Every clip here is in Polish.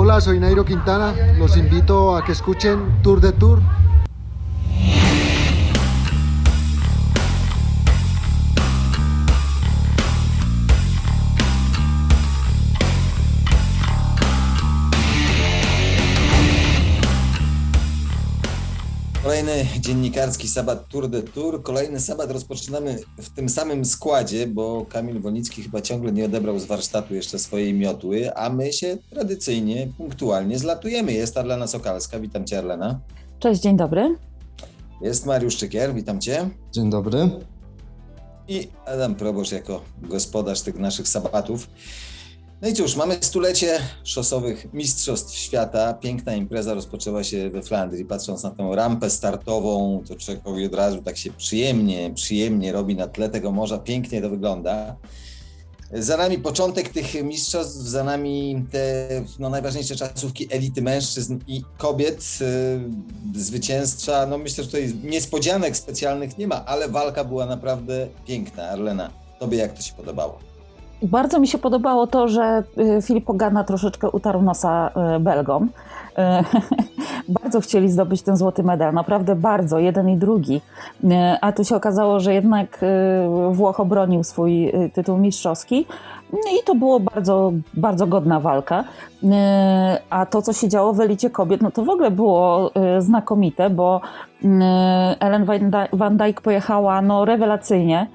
Hola, soy Nairo Quintana. Los invito a que escuchen Tour de Tour. Kolejny dziennikarski sabat Tour de Tour. Kolejny sabat rozpoczynamy w tym samym składzie, bo Kamil Wolnicki chyba ciągle nie odebrał z warsztatu jeszcze swojej miotły, a my się tradycyjnie, punktualnie zlatujemy. Jest Arlena Sokalska. Witam Cię, Arlena. Cześć, dzień dobry. Jest Mariusz Czykier. Witam Cię. Dzień dobry. I Adam Probosz jako gospodarz tych naszych sabatów. No i cóż, mamy stulecie szosowych Mistrzostw Świata. Piękna impreza rozpoczęła się we Flandrii. Patrząc na tę rampę startową, to człowiekowi od razu tak się przyjemnie, przyjemnie robi na tle tego morza. Pięknie to wygląda. Za nami początek tych mistrzostw, za nami te no, najważniejsze czasówki elity mężczyzn i kobiet. Yy, zwycięstwa, no myślę, że tutaj niespodzianek specjalnych nie ma, ale walka była naprawdę piękna. Arlena, tobie jak to się podobało? Bardzo mi się podobało to, że y, Filip Pogana troszeczkę utarł nosa y, Belgom. Y, bardzo chcieli zdobyć ten złoty medal, naprawdę bardzo, jeden i drugi. A tu się okazało, że jednak Włoch obronił swój tytuł mistrzowski i to było bardzo, bardzo godna walka. A to, co się działo w elicie kobiet, no to w ogóle było znakomite, bo Ellen Van Dijk pojechała no, rewelacyjnie.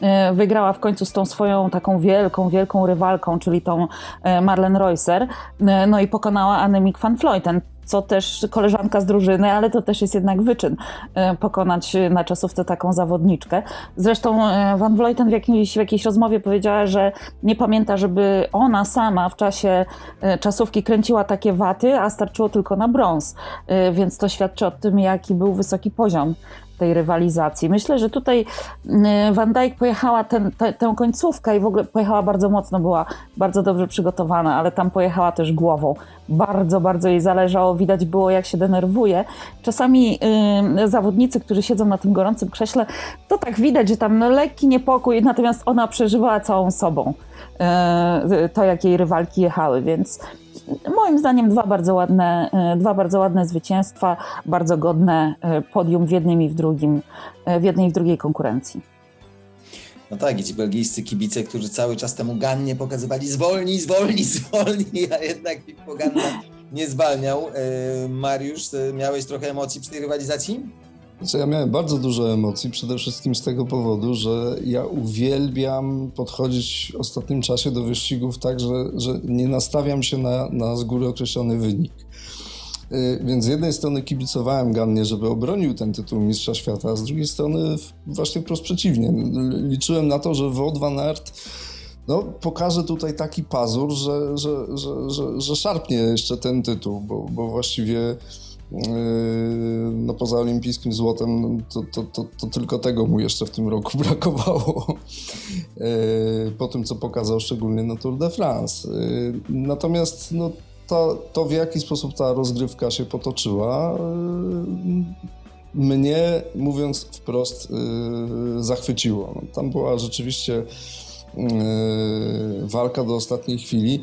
E, wygrała w końcu z tą swoją taką wielką, wielką rywalką, czyli tą e, Marlen Reusser, e, no i pokonała Annemiek van Vleuten, co też koleżanka z drużyny, ale to też jest jednak wyczyn pokonać na czasówce taką zawodniczkę. Zresztą Van Vleuten w jakiejś, w jakiejś rozmowie powiedziała, że nie pamięta, żeby ona sama w czasie czasówki kręciła takie waty, a starczyło tylko na brąz, więc to świadczy o tym, jaki był wysoki poziom tej rywalizacji. Myślę, że tutaj y, Van Dijk pojechała ten, te, tę końcówkę i w ogóle pojechała bardzo mocno, była bardzo dobrze przygotowana, ale tam pojechała też głową. Bardzo, bardzo jej zależało, widać było jak się denerwuje. Czasami y, zawodnicy, którzy siedzą na tym gorącym krześle, to tak widać, że tam no, lekki niepokój, natomiast ona przeżywała całą sobą y, to, jak jej rywalki jechały, więc moim zdaniem dwa bardzo ładne, e, dwa bardzo ładne zwycięstwa, bardzo godne e, podium w jednym i w drugim, e, w jednej i w drugiej konkurencji. No tak, i ci belgijscy kibice, którzy cały czas temu Gannie pokazywali zwolnij, zwolnij, zwolnij, a jednak Pippo Ganna nie zwalniał. Mariusz, miałeś trochę emocji przy tej rywalizacji? Znaczy, ja miałem bardzo dużo emocji, przede wszystkim z tego powodu, że ja uwielbiam podchodzić w ostatnim czasie do wyścigów tak, że, że nie nastawiam się na, na z góry określony wynik. Y, więc z jednej strony kibicowałem Gannie, żeby obronił ten tytuł Mistrza Świata, a z drugiej strony właśnie wprost przeciwnie. Liczyłem na to, że Wout van Aert no, pokaże tutaj taki pazur, że, że, że, że, szarpnie jeszcze ten tytuł, bo, bo właściwie no poza olimpijskim złotem, to, to, to, to, tylko tego mu jeszcze w tym roku brakowało. Yy, po tym, co pokazał szczególnie na Tour de France. Yy, natomiast no, to, to w jaki sposób ta rozgrywka się potoczyła, mnie, mówiąc wprost, zachwyciło. No, tam była rzeczywiście walka do ostatniej chwili.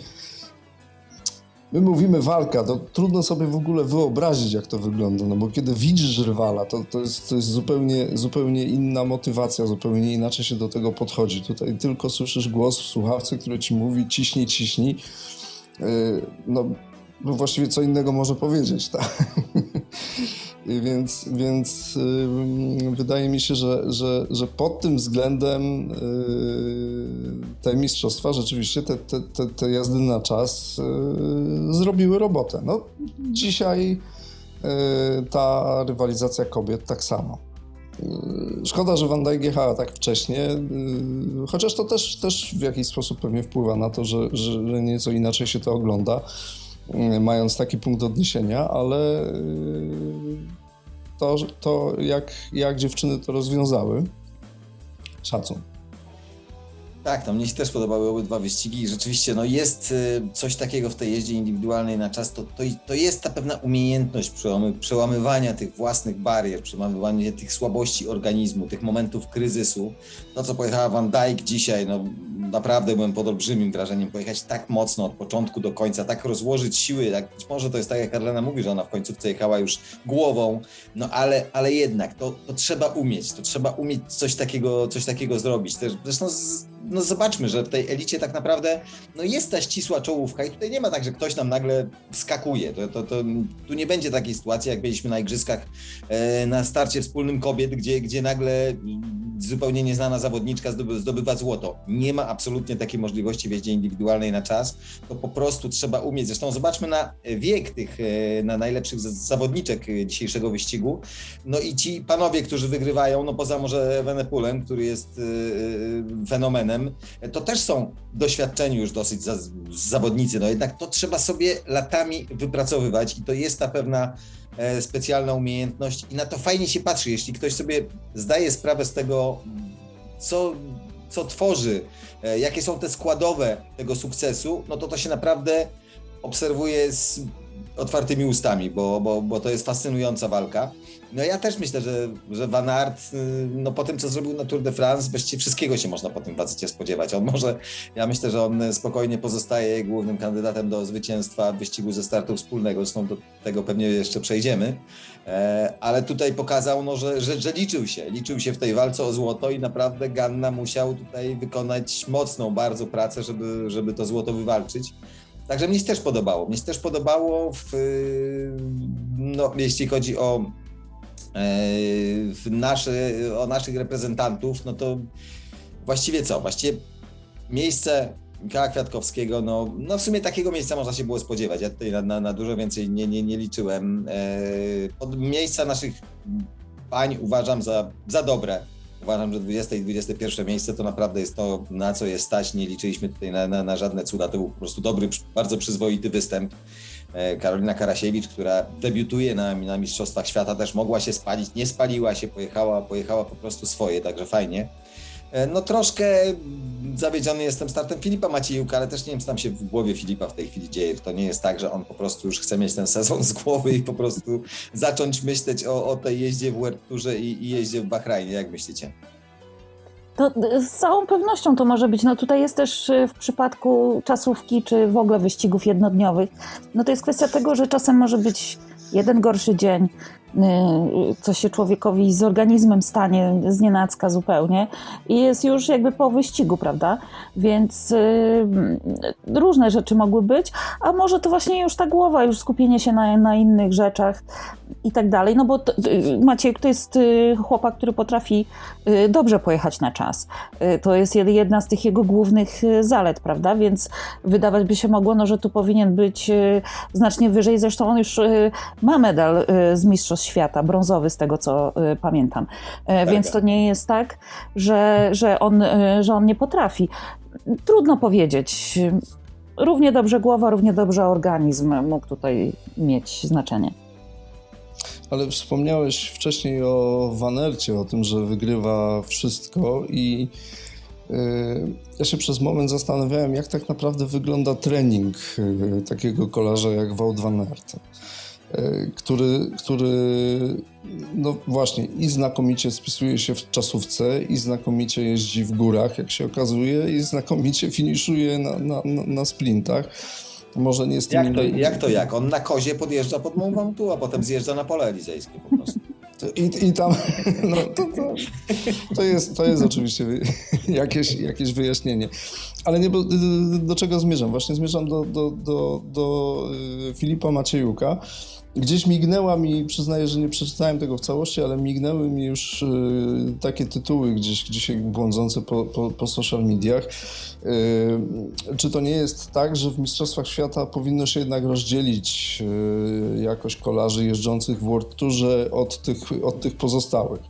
My mówimy walka, to trudno sobie w ogóle wyobrazić, jak to wygląda, no bo kiedy widzisz rywala, to, to, jest, to jest zupełnie, zupełnie inna motywacja, zupełnie inaczej się do tego podchodzi. Tutaj tylko słyszysz głos w słuchawce, który ci mówi ciśnij, ciśnij. Yy, no, no właściwie co innego może powiedzieć, tak? Więc, więc wydaje mi się, że, że, że pod tym względem yy, te mistrzostwa rzeczywiście, te, te, te, te jazdy na czas yy, zrobiły robotę. No, dzisiaj yy, ta rywalizacja kobiet tak samo. Szkoda, że Van Dijk jechała tak wcześnie, chociaż to też, też w jakiś sposób pewnie wpływa na to, że, że nieco inaczej się to ogląda. Mm, mając taki punkt odniesienia, ale y, to, to jak, jak dziewczyny to rozwiązały, szacun. Tak, to mnie się też podobały obydwa wyścigi. Rzeczywiście no jest y, coś takiego w tej jeździe indywidualnej na czas. To, to, to jest ta pewna umiejętność przełamy, przełamywania tych własnych barier, przełamywania tych słabości organizmu, tych momentów kryzysu. To, co pojechała Van Dijk dzisiaj, no, naprawdę byłem pod olbrzymim wrażeniem, pojechać tak mocno od początku do końca, tak rozłożyć siły, jak być może to jest tak, jak Karlena mówi, że ona w końcówce jechała już głową, no ale, ale jednak to, to trzeba umieć, to trzeba umieć coś takiego, coś takiego zrobić. Też, zresztą z, no zobaczmy, że w tej elicie tak naprawdę no jest ta ścisła czołówka i tutaj nie ma tak, że ktoś nam nagle skakuje. To, to, to tu nie będzie takiej sytuacji, jak byliśmy na igrzyskach e, na starcie wspólnym kobiet, gdzie, gdzie nagle zupełnie nieznana zawodniczka zdobywa złoto. Nie ma absolutnie takiej możliwości w jeździe indywidualnej na czas. To po prostu trzeba umieć. Zresztą zobaczmy na wiek tych e, na najlepszych zawodniczek dzisiejszego wyścigu. No i ci panowie, którzy wygrywają, no poza może Wenepulem, który jest e, to też są doświadczeni już dosyć zawodnicy. No jednak to trzeba sobie latami wypracowywać i to jest ta pewna E, specjalna umiejętność i na to fajnie się patrzy. Jeśli ktoś sobie zdaje sprawę z tego, co, co tworzy, e, jakie są te składowe tego sukcesu, no to to się naprawdę obserwuje z otwartymi ustami, bo, bo, bo to jest fascynująca walka. No ja też myślę, że, że Van Aert, y, no po tym, co zrobił na Tour de France, właściwie wszystkiego się można po tym facecie spodziewać. On może, ja myślę, że on spokojnie pozostaje głównym kandydatem do zwycięstwa w wyścigu ze startu wspólnego, zresztą do tego pewnie jeszcze przejdziemy, e, ale tutaj pokazał, no, że, że, że liczył się, liczył się w tej walce o złoto i naprawdę Ganna musiał tutaj wykonać mocną bardzo pracę, żeby, żeby to złoto wywalczyć. Także mnie się też podobało. Mnie się też podobało, w, no, jeśli chodzi o, e, w nasze, o naszych reprezentantów, no to właściwie co? Właściwie miejsce Michała Kwiatkowskiego, no, no w sumie takiego miejsca można się było spodziewać. Ja tutaj na, na, na dużo więcej nie, nie, nie liczyłem. E, miejsca naszych pań uważam za, za dobre uważam, że 20 i 21 miejsce to naprawdę jest to, na co jest stać. Nie liczyliśmy tutaj na, na, na żadne cuda. To był po prostu dobry, bardzo przyzwoity występ. E, Karolina Karasiewicz, która debiutuje na, na Mistrzostwach Świata, też mogła się spalić, nie spaliła się, pojechała, pojechała po prostu swoje, także fajnie. E, no troszkę zawiedziony jestem startem Filipa Maciejuka, ale też nie wiem, co tam się w głowie Filipa w tej chwili dzieje. To nie jest tak, że on po prostu już chce mieć ten sezon z głowy i po prostu zacząć myśleć o, o tej jeździe w Werturze i, i jeździe w Bahrajnie. Jak myślicie? To z całą pewnością to może być. No tutaj jest też y, w przypadku czasówki, czy w ogóle wyścigów jednodniowych, no to jest kwestia tego, że czasem może być jeden gorszy dzień, Y, co się człowiekowi z organizmem stanie z nienacka zupełnie i jest już jakby po wyścigu, prawda? Więc y, różne rzeczy mogły być, a może to właśnie już ta głowa, już skupienie się na, na innych rzeczach i tak dalej, no bo to, y, Maciej to jest y, chłopak, który potrafi y, dobrze pojechać na czas. Y, to jest jedna z tych jego głównych zalet, prawda? Więc wydawać by się mogło, no, że tu powinien być znacznie wyżej. Zresztą on już ma medal z Mistrzostw Świata, brązowy z tego co y, pamiętam. Y, tak. Więc to nie jest tak, że, że, on, y, że on nie potrafi. Trudno powiedzieć. Równie dobrze głowa, równie dobrze organizm mógł tutaj mieć znaczenie. Ale wspomniałeś wcześniej o Wanercie, o tym, że wygrywa wszystko i ja się przez moment zastanawiałem, jak tak naprawdę wygląda trening takiego kolarza jak Wout van Aert. E, który, który no właśnie i znakomicie spisuje się w czasówce, i znakomicie jeździ w górach, jak się okazuje, i znakomicie finiszuje na, na, na sprintach. Może nie z tymi... Jak to, jak to jak? On na kozie podjeżdża pod Mont Ventoux, a potem zjeżdża na pole elizejskie po prostu. I, I tam, no to, to, to, jest, to jest oczywiście jakieś, jakieś wyjaśnienie. Ale nie, do, do czego zmierzam? Właśnie zmierzam do, do, do, do y, Filipa Maciejuka, Gdzieś mignęła mi, przyznaję, że nie przeczytałem tego w całości, ale mignęły mi już y, takie tytuły gdzieś dzisiaj błądzące po, po, po social mediach. Y, czy to nie jest tak, że w Mistrzostwach Świata powinno się jednak rozdzielić y, jakoś kolarzy jeżdżących w World Tourze od tych, od tych pozostałych?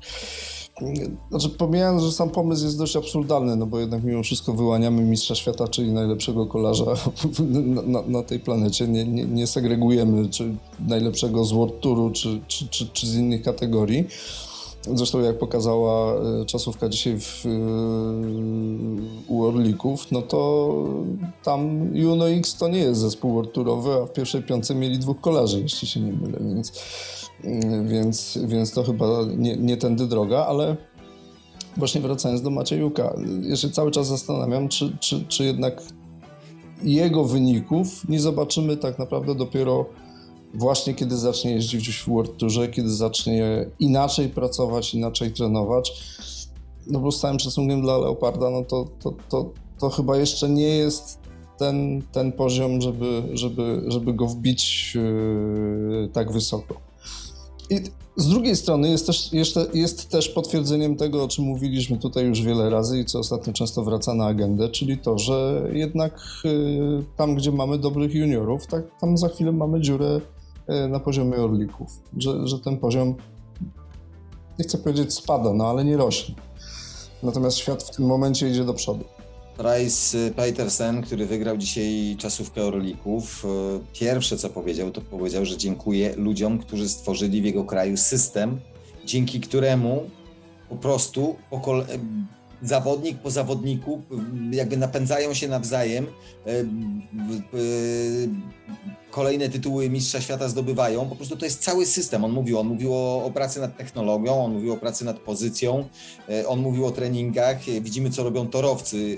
Znaczy, pomijając, że sam pomysł jest dość absurdalny, no bo jednak mimo wszystko wyłaniamy mistrza świata, czyli najlepszego kolarza na, na, na tej planecie. Nie, nie, nie, segregujemy czy najlepszego z World Touru, czy, czy, czy, czy z innych kategorii. Zresztą jak pokazała e, czasówka dzisiaj w, e, u Orlików, no to tam Juno X to nie jest zespół World Tourowy, a w pierwszej piątce mieli dwóch kolarzy, jeśli się nie mylę, więc więc, więc to chyba nie, nie tędy droga, ale właśnie wracając do Maciejuka, się cały czas zastanawiam, czy, czy, czy jednak jego wyników nie zobaczymy tak naprawdę dopiero właśnie kiedy zacznie jeździć w World Tourze, kiedy zacznie inaczej pracować, inaczej trenować. No bo z całym szacunkiem dla Leoparda, no to, to, to, to chyba jeszcze nie jest ten, ten poziom, żeby, żeby, żeby go wbić yy, tak wysoko. I z drugiej strony jest też, jeszcze, jest też potwierdzeniem tego, o czym mówiliśmy tutaj już wiele razy i co ostatnio często wraca na agendę, czyli to, że jednak yy, tam, gdzie mamy dobrych juniorów, tak, tam za chwilę mamy dziurę yy, na poziomie orlików, że, że ten poziom, nie chcę powiedzieć spada, no ale nie rośnie. Natomiast świat w tym momencie idzie do przodu. Bryce Petersen, który wygrał dzisiaj czasówkę Orlików, e, pierwsze co powiedział, to powiedział, że dziękuję ludziom, którzy stworzyli w jego kraju system, dzięki któremu po prostu zawodnik po zawodniku jakby napędzają się nawzajem, e, e, kolejne tytuły Mistrza Świata zdobywają. Po prostu to jest cały system. On mówił, on mówił o, o pracy nad technologią, on mówił o pracy nad pozycją, e, on mówił o treningach. Widzimy, co robią torowcy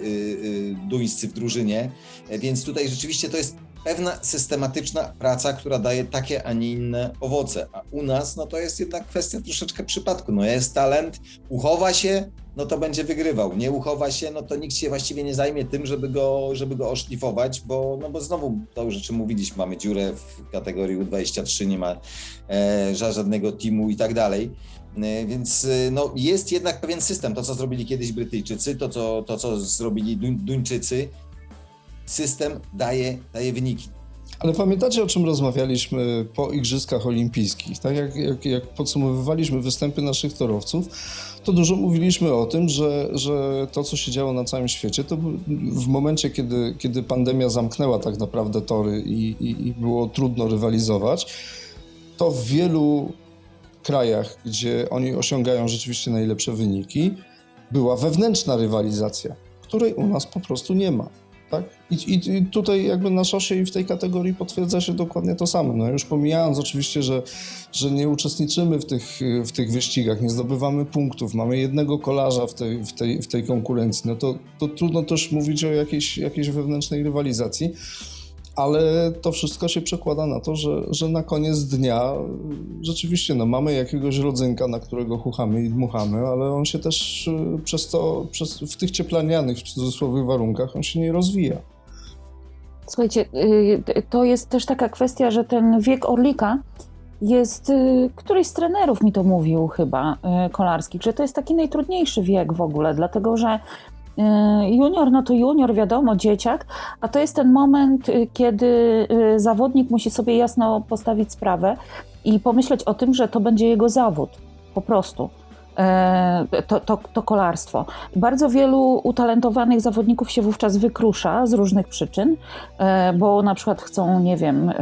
duńscy w drużynie, więc tutaj rzeczywiście to jest pewna systematyczna praca, która daje takie, a nie inne owoce. A u nas, no to jest jednak kwestia troszeczkę przypadku. No jest talent, uchowa się, no to będzie wygrywał. Nie uchowa się, no to nikt się właściwie nie zajmie tym, żeby go, żeby go oszlifować, bo, no bo znowu to już o mówiliśmy, mamy dziurę w kategorii U23, nie ma e, żadnego teamu i tak dalej. E, więc e, no, jest jednak pewien system. To, co zrobili kiedyś Brytyjczycy, to, co, to, co zrobili Duńczycy, system daje, daje wyniki. Ale pamiętacie, o czym rozmawialiśmy po Igrzyskach Olimpijskich? Tak jak, jak, jak podsumowywaliśmy występy naszych torowców, to dużo mówiliśmy o tym, że, że to, co się działo na całym świecie, to w momencie, kiedy, kiedy pandemia zamknęła tak naprawdę tory i, i, i było trudno rywalizować, to w wielu krajach, gdzie oni osiągają rzeczywiście najlepsze wyniki, była wewnętrzna rywalizacja, której u nas po prostu nie ma. Tak? I, I, I, tutaj jakby na szosie i w tej kategorii potwierdza się dokładnie to samo. No już pomijając oczywiście, że, że nie uczestniczymy w tych, w tych wyścigach, nie zdobywamy punktów, mamy jednego kolarza w tej, w tej, w tej konkurencji, no to, to trudno też mówić o jakiejś, jakiejś wewnętrznej rywalizacji ale to wszystko się przekłada na to, że, że na koniec dnia rzeczywiście no, mamy jakiegoś rodzynka, na którego chuchamy i dmuchamy, ale on się też y, przez to, przez, w tych cieplanianych, w cudzysłowie warunkach, on się nie rozwija. Słuchajcie, y, to jest też taka kwestia, że ten wiek Orlika jest, y, któryś z trenerów mi to mówił chyba, kolarskich, że to jest taki najtrudniejszy wiek w ogóle, dlatego że junior, no to junior, wiadomo, dzieciak, a to jest ten moment, y, kiedy y, zawodnik musi sobie jasno postawić sprawę i pomyśleć o tym, że to będzie jego zawód, po prostu. To, to, to, kolarstwo. Bardzo wielu utalentowanych zawodników się wówczas wykrusza z różnych przyczyn, bo na przykład chcą, nie wiem,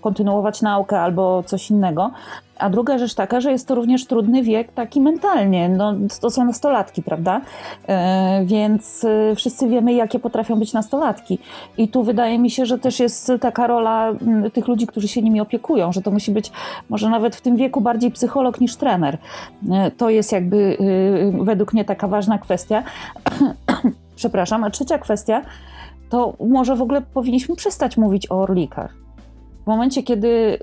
kontynuować naukę albo coś innego, a druga rzecz taka, że jest to również trudny wiek taki mentalnie. No, to są nastolatki, prawda? E, więc e, wszyscy wiemy, jakie potrafią być nastolatki. I tu wydaje mi się, że też jest taka rola tych ludzi, którzy się nimi opiekują, że to musi być może nawet w tym wieku bardziej psycholog niż trener. E, to jest jakby według mnie taka ważna kwestia. Przepraszam. A trzecia kwestia to może w ogóle powinniśmy przestać mówić o orlikach w momencie, kiedy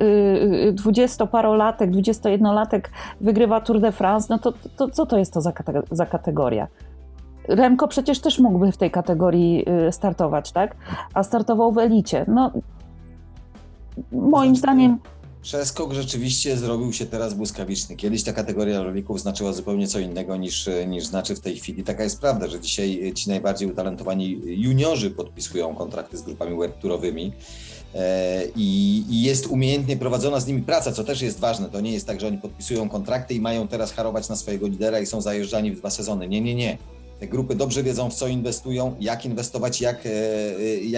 dwudziestoparolatek, dwudziestojednolatek wygrywa Tour de France, no to, to co to jest to za, za kategoria? Remko przecież też mógłby w tej kategorii y, startować, tak? A startował w elicie. No, moim znaczy, zdaniem. Przeskok rzeczywiście zrobił się teraz błyskawiczny. Kiedyś ta kategoria rolników znaczyła zupełnie co innego niż, niż znaczy w tej chwili. Taka jest prawda, że dzisiaj ci najbardziej utalentowani juniorzy podpisują kontrakty z grupami webturowymi. E, i, i, jest umiejętnie prowadzona z nimi praca, co też jest ważne. To nie jest tak, że oni podpisują kontrakty i mają teraz harować na swojego lidera i są zajeżdżani w dwa sezony. Nie, nie, nie. Grupy dobrze wiedzą, w co inwestują, jak inwestować, jak, e,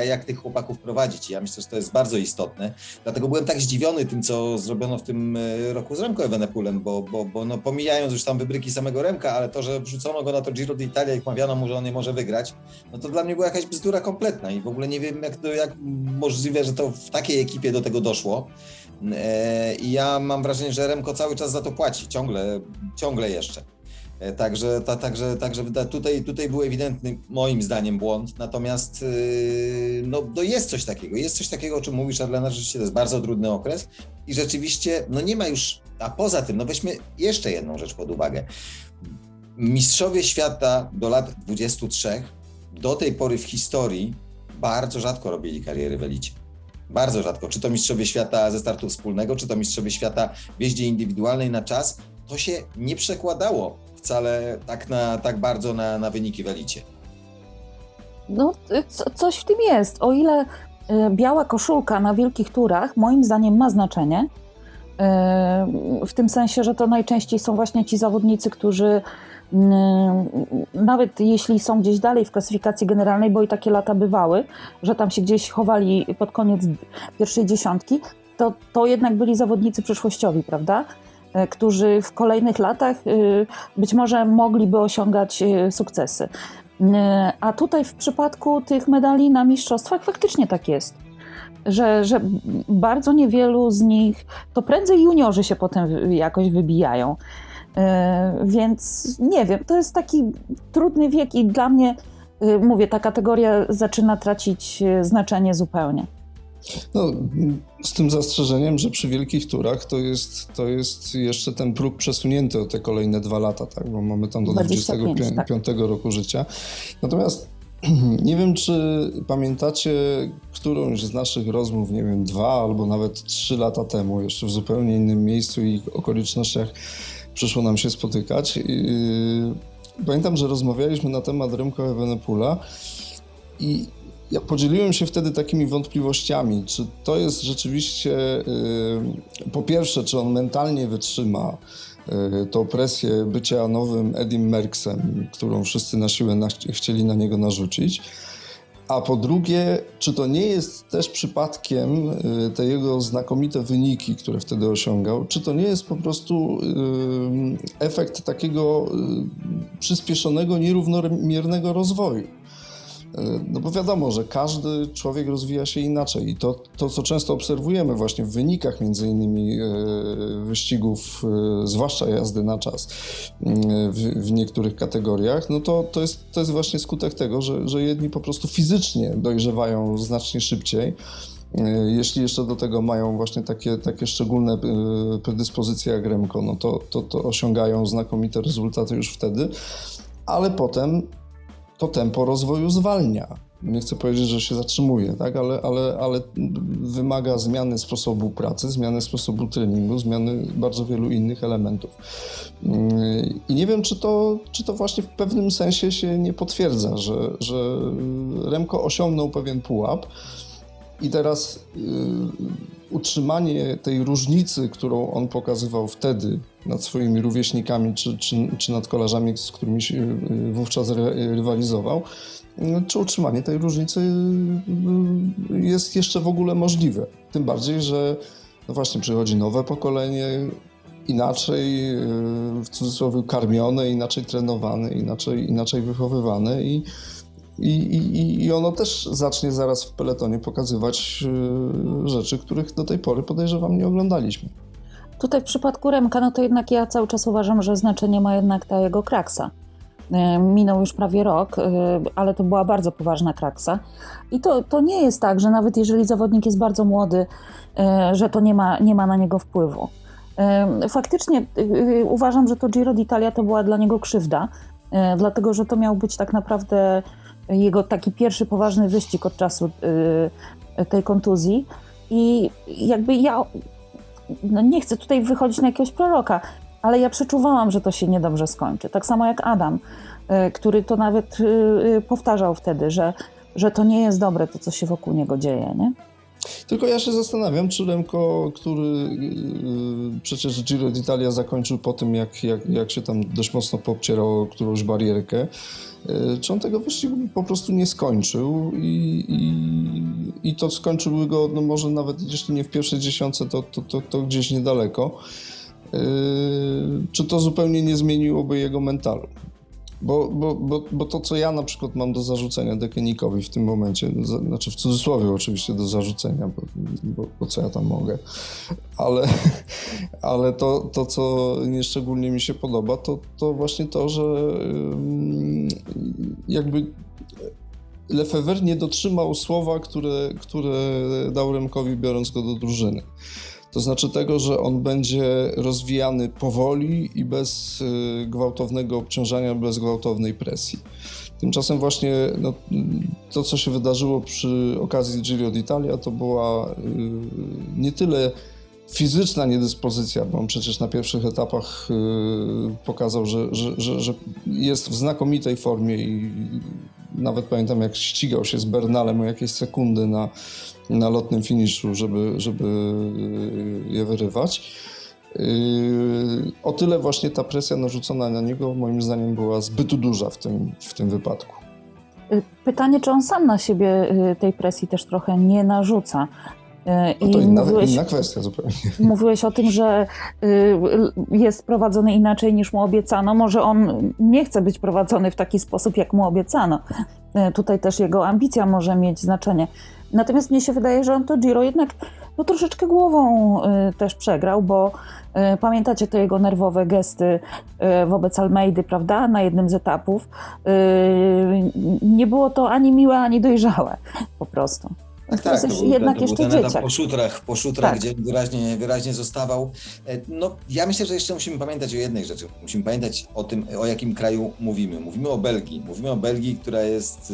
e, jak tych chłopaków prowadzić. Ja myślę, że to jest bardzo istotne. Dlatego byłem tak zdziwiony tym, co zrobiono w tym e, roku z Remco Evenepulem, bo, bo, bo no, pomijając już tam wybryki samego Remka, ale to, że wrzucono go na to Giro d'Italia i mawiano mu, że on nie może wygrać, no to dla mnie była jakaś bzdura kompletna i w ogóle nie wiem, jak, to, jak możliwe, że to w takiej ekipie do tego doszło. I ja mam wrażenie, że Remko cały czas za to płaci, ciągle, ciągle jeszcze. E, także, ta, także, także tutaj, tutaj był ewidentny, moim zdaniem, błąd. Natomiast yy, no, no jest coś takiego. Jest coś takiego, o czym mówisz, Adlena, rzeczywiście to jest bardzo trudny okres i rzeczywiście no nie ma już, a poza tym, no weźmy jeszcze jedną rzecz pod uwagę. Mistrzowie świata do lat 23 do tej pory w historii bardzo rzadko robili kariery w elicie. Bardzo rzadko. Czy to mistrzowie świata ze startu wspólnego, czy to mistrzowie świata w jeździe indywidualnej na czas, to się nie przekładało wcale tak, na, tak bardzo na, na wyniki w elicie. No, co, coś w tym jest. O ile y, biała koszulka na wielkich turach moim zdaniem ma znaczenie, y, w tym sensie, że to najczęściej są właśnie ci zawodnicy, którzy y, nawet jeśli są gdzieś dalej w klasyfikacji generalnej, bo i takie lata bywały, że tam się gdzieś chowali pod koniec pierwszej dziesiątki, to, to jednak byli zawodnicy przyszłościowi, prawda? E, którzy w kolejnych latach e, być może mogliby osiągać e, sukcesy. A tutaj w przypadku tych medali na mistrzostwach faktycznie tak jest. Że, że bardzo niewielu z nich, to prędzej juniorzy się potem jakoś wybijają. Więc nie wiem, to jest taki trudny wiek i dla mnie, mówię, ta kategoria zaczyna tracić znaczenie zupełnie. No, z tym zastrzeżeniem, że przy wielkich turach to jest, to jest jeszcze ten próg przesunięty o te kolejne dwa lata, tak? bo mamy tam do 25, 25 tak. roku życia. Natomiast nie wiem, czy pamiętacie którąś z naszych rozmów, nie wiem, dwa albo nawet trzy lata temu, jeszcze w zupełnie innym miejscu i okolicznościach przyszło nam się spotykać. Pamiętam, że rozmawialiśmy na temat Remco Evenepoela i ja podzieliłem się wtedy takimi wątpliwościami, czy to jest rzeczywiście, yy, po pierwsze, czy on mentalnie wytrzyma yy, tą presję bycia nowym Edim Merksem, którą wszyscy na siłę na, chcieli na niego narzucić. A po drugie, czy to nie jest też przypadkiem yy, te jego znakomite wyniki, które wtedy osiągał, czy to nie jest po prostu efekt takiego przyspieszonego, nierównomiernego rozwoju? No bo wiadomo, że każdy człowiek rozwija się inaczej i to, to co często obserwujemy właśnie w wynikach między innymi e, wyścigów, e, zwłaszcza jazdy na czas e, w, w niektórych kategoriach, no to, to, jest, to jest właśnie skutek tego, że, że jedni po prostu fizycznie dojrzewają znacznie szybciej, jeśli jeszcze do tego mają właśnie takie, takie szczególne predyspozycje jak Remko, no to, to, to osiągają znakomite rezultaty już wtedy, ale potem to tempo rozwoju zwalnia. Nie chcę powiedzieć, że się zatrzymuje, tak? ale, ale, ale wymaga zmiany sposobu pracy, zmiany sposobu treningu, zmiany bardzo wielu innych elementów. I nie wiem, czy to, czy to właśnie w pewnym sensie się nie potwierdza, że, że Remko osiągnął pewien pułap i teraz yy, utrzymanie tej różnicy, którą on pokazywał wtedy nad swoimi rówieśnikami czy, czy, czy nad kolarzami, z którymi się y, wówczas rywalizował, czy utrzymanie tej różnicy y, jest jeszcze w ogóle możliwe. Tym bardziej, że no właśnie przychodzi nowe pokolenie, inaczej y, w cudzysłowie karmione, inaczej trenowane, inaczej, inaczej wychowywane i, i, i, i ono też zacznie zaraz w peletonie pokazywać rzeczy, których do tej pory podejrzewam nie oglądaliśmy. Tutaj w przypadku Remka, no to jednak ja cały czas uważam, że znaczenie ma jednak ta jego kraksa. E, minął już prawie rok, e, ale to była bardzo poważna kraksa. I to, to nie jest tak, że nawet jeżeli zawodnik jest bardzo młody, e, że to nie ma, nie ma na niego wpływu. Faktycznie uważam, że to Giro d'Italia to była dla niego krzywda, dlatego że to miał być tak naprawdę jego taki pierwszy poważny wyścig od czasu tej kontuzji. I jakby ja no nie chcę tutaj wychodzić na jakiegoś proroka, ale ja przeczuwałam, że to się niedobrze skończy. Tak samo jak Adam, y, który to nawet y, y, powtarzał wtedy, że, że to nie jest dobre to, co się wokół niego dzieje, nie? Tylko ja się zastanawiam, czy Remko, który przecież Giro d'Italia zakończył po tym, jak, jak, jak się tam dość mocno popcierał którąś barierkę, czy on tego wyścigu po prostu nie skończył i, i, i to skończył go, no może nawet jeśli nie w pierwszej dziesiątce, to, to, to, to gdzieś niedaleko. Czy to zupełnie nie zmieniłoby jego mentalu? Bo, bo, bo, bo to, co ja na przykład mam do zarzucenia Dekenikowi w tym momencie, znaczy w cudzysłowie oczywiście do zarzucenia, bo, bo, bo co ja tam mogę, ale, ale to, to, co nieszczególnie mi się podoba, to, to właśnie to, że jakby Lefever nie dotrzymał słowa, które, które dał Remkowi, biorąc go do drużyny. To znaczy tego, że on będzie rozwijany powoli i bez y, gwałtownego obciążania, bez gwałtownej presji. Tymczasem właśnie no, to, co się wydarzyło przy okazji Giro d'Italia, to była y, nie tyle fizyczna niedyspozycja, bo on przecież na pierwszych etapach y, pokazał, że, że, że, że jest w znakomitej formie i nawet pamiętam, jak ścigał się z Bernalem o jakieś sekundy na, na lotnym finiszu, żeby, żeby je wyrywać. Yy, o tyle właśnie ta presja narzucona na niego, moim zdaniem, była zbyt duża w tym, w tym wypadku. Pytanie, czy on sam na siebie tej presji też trochę nie narzuca. No to inna, mówiłeś, inna kwestia zupełnie. Mówiłeś o tym, że jest prowadzony inaczej niż mu obiecano. Może on nie chce być prowadzony w taki sposób, jak mu obiecano. Tutaj też jego ambicja może mieć znaczenie. Natomiast mnie się wydaje, że on to Giro jednak no, troszeczkę głową y, też przegrał, bo pamiętacie te jego nerwowe gesty wobec Almeidy, prawda, na jednym z etapów. Nie było to ani miłe, ani dojrzałe po prostu. Tak, tak, to był, jednak to jeszcze był ten etap po szutrach, po szutrach tak. gdzie wyraźnie, wyraźnie zostawał. E, no, ja myślę, że jeszcze musimy pamiętać o jednej rzeczy. Musimy pamiętać o tym, o jakim kraju mówimy. Mówimy o Belgii. Mówimy o Belgii, która jest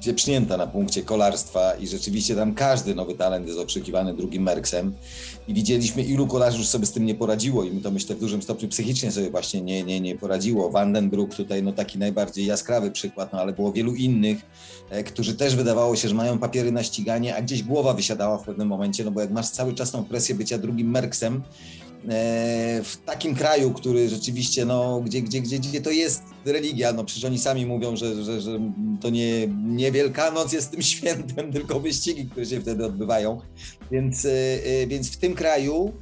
dzieprznięta na punkcie kolarstwa i rzeczywiście tam każdy nowy talent jest okrzykiwany drugim Merksem. I widzieliśmy, ilu kolarzy już sobie z tym nie poradziło i my to myślę w dużym stopniu psychicznie sobie właśnie nie, nie, nie poradziło. Vandenbroek tutaj no taki najbardziej jaskrawy przykład, no ale było wielu innych, e, którzy też wydawało się, że mają papiery na ściganie a gdzieś głowa wysiadała w pewnym momencie, no bo jak masz cały czas tą presję bycia drugim Merksem, e, w takim kraju, który rzeczywiście, no, gdzie, gdzie, gdzie, gdzie to jest religia, no przecież oni sami mówią, że, że, że to nie, nie Wielkanoc jest tym świętem, tylko wyścigi, które się wtedy odbywają. Więc, e, e, więc w tym kraju